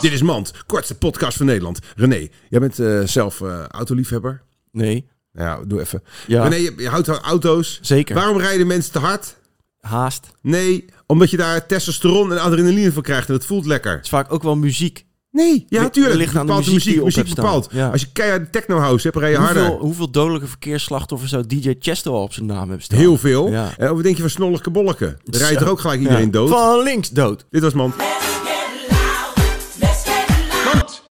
Dit is Mand, kortste podcast van Nederland. René, jij bent eh, zelf eh, autoliefhebber. Nee, Nou Ja, doe even. Ja. René, je, je houdt van auto's. Zeker. Waarom rijden mensen te hard? haast. Het Nee, omdat je daar testosteron en adrenaline van krijgt en het voelt lekker. is vaak ook wel muziek. Nee, ja, Li- natuurlijk. ligt aan de bepaalt muziek die muziek bepaalt. Ja. Als je keihard techno house hebt, rij je harder. Hoeveel, hoeveel dodelijke verkeersslachtoffers zou DJ Chesto al op zijn naam hebben staan? Heel veel. Ja. En wat denk je van snolleke bolleke? Er rijdt er ook gelijk iedereen Ja. dood. Van links dood. Dit was Mand.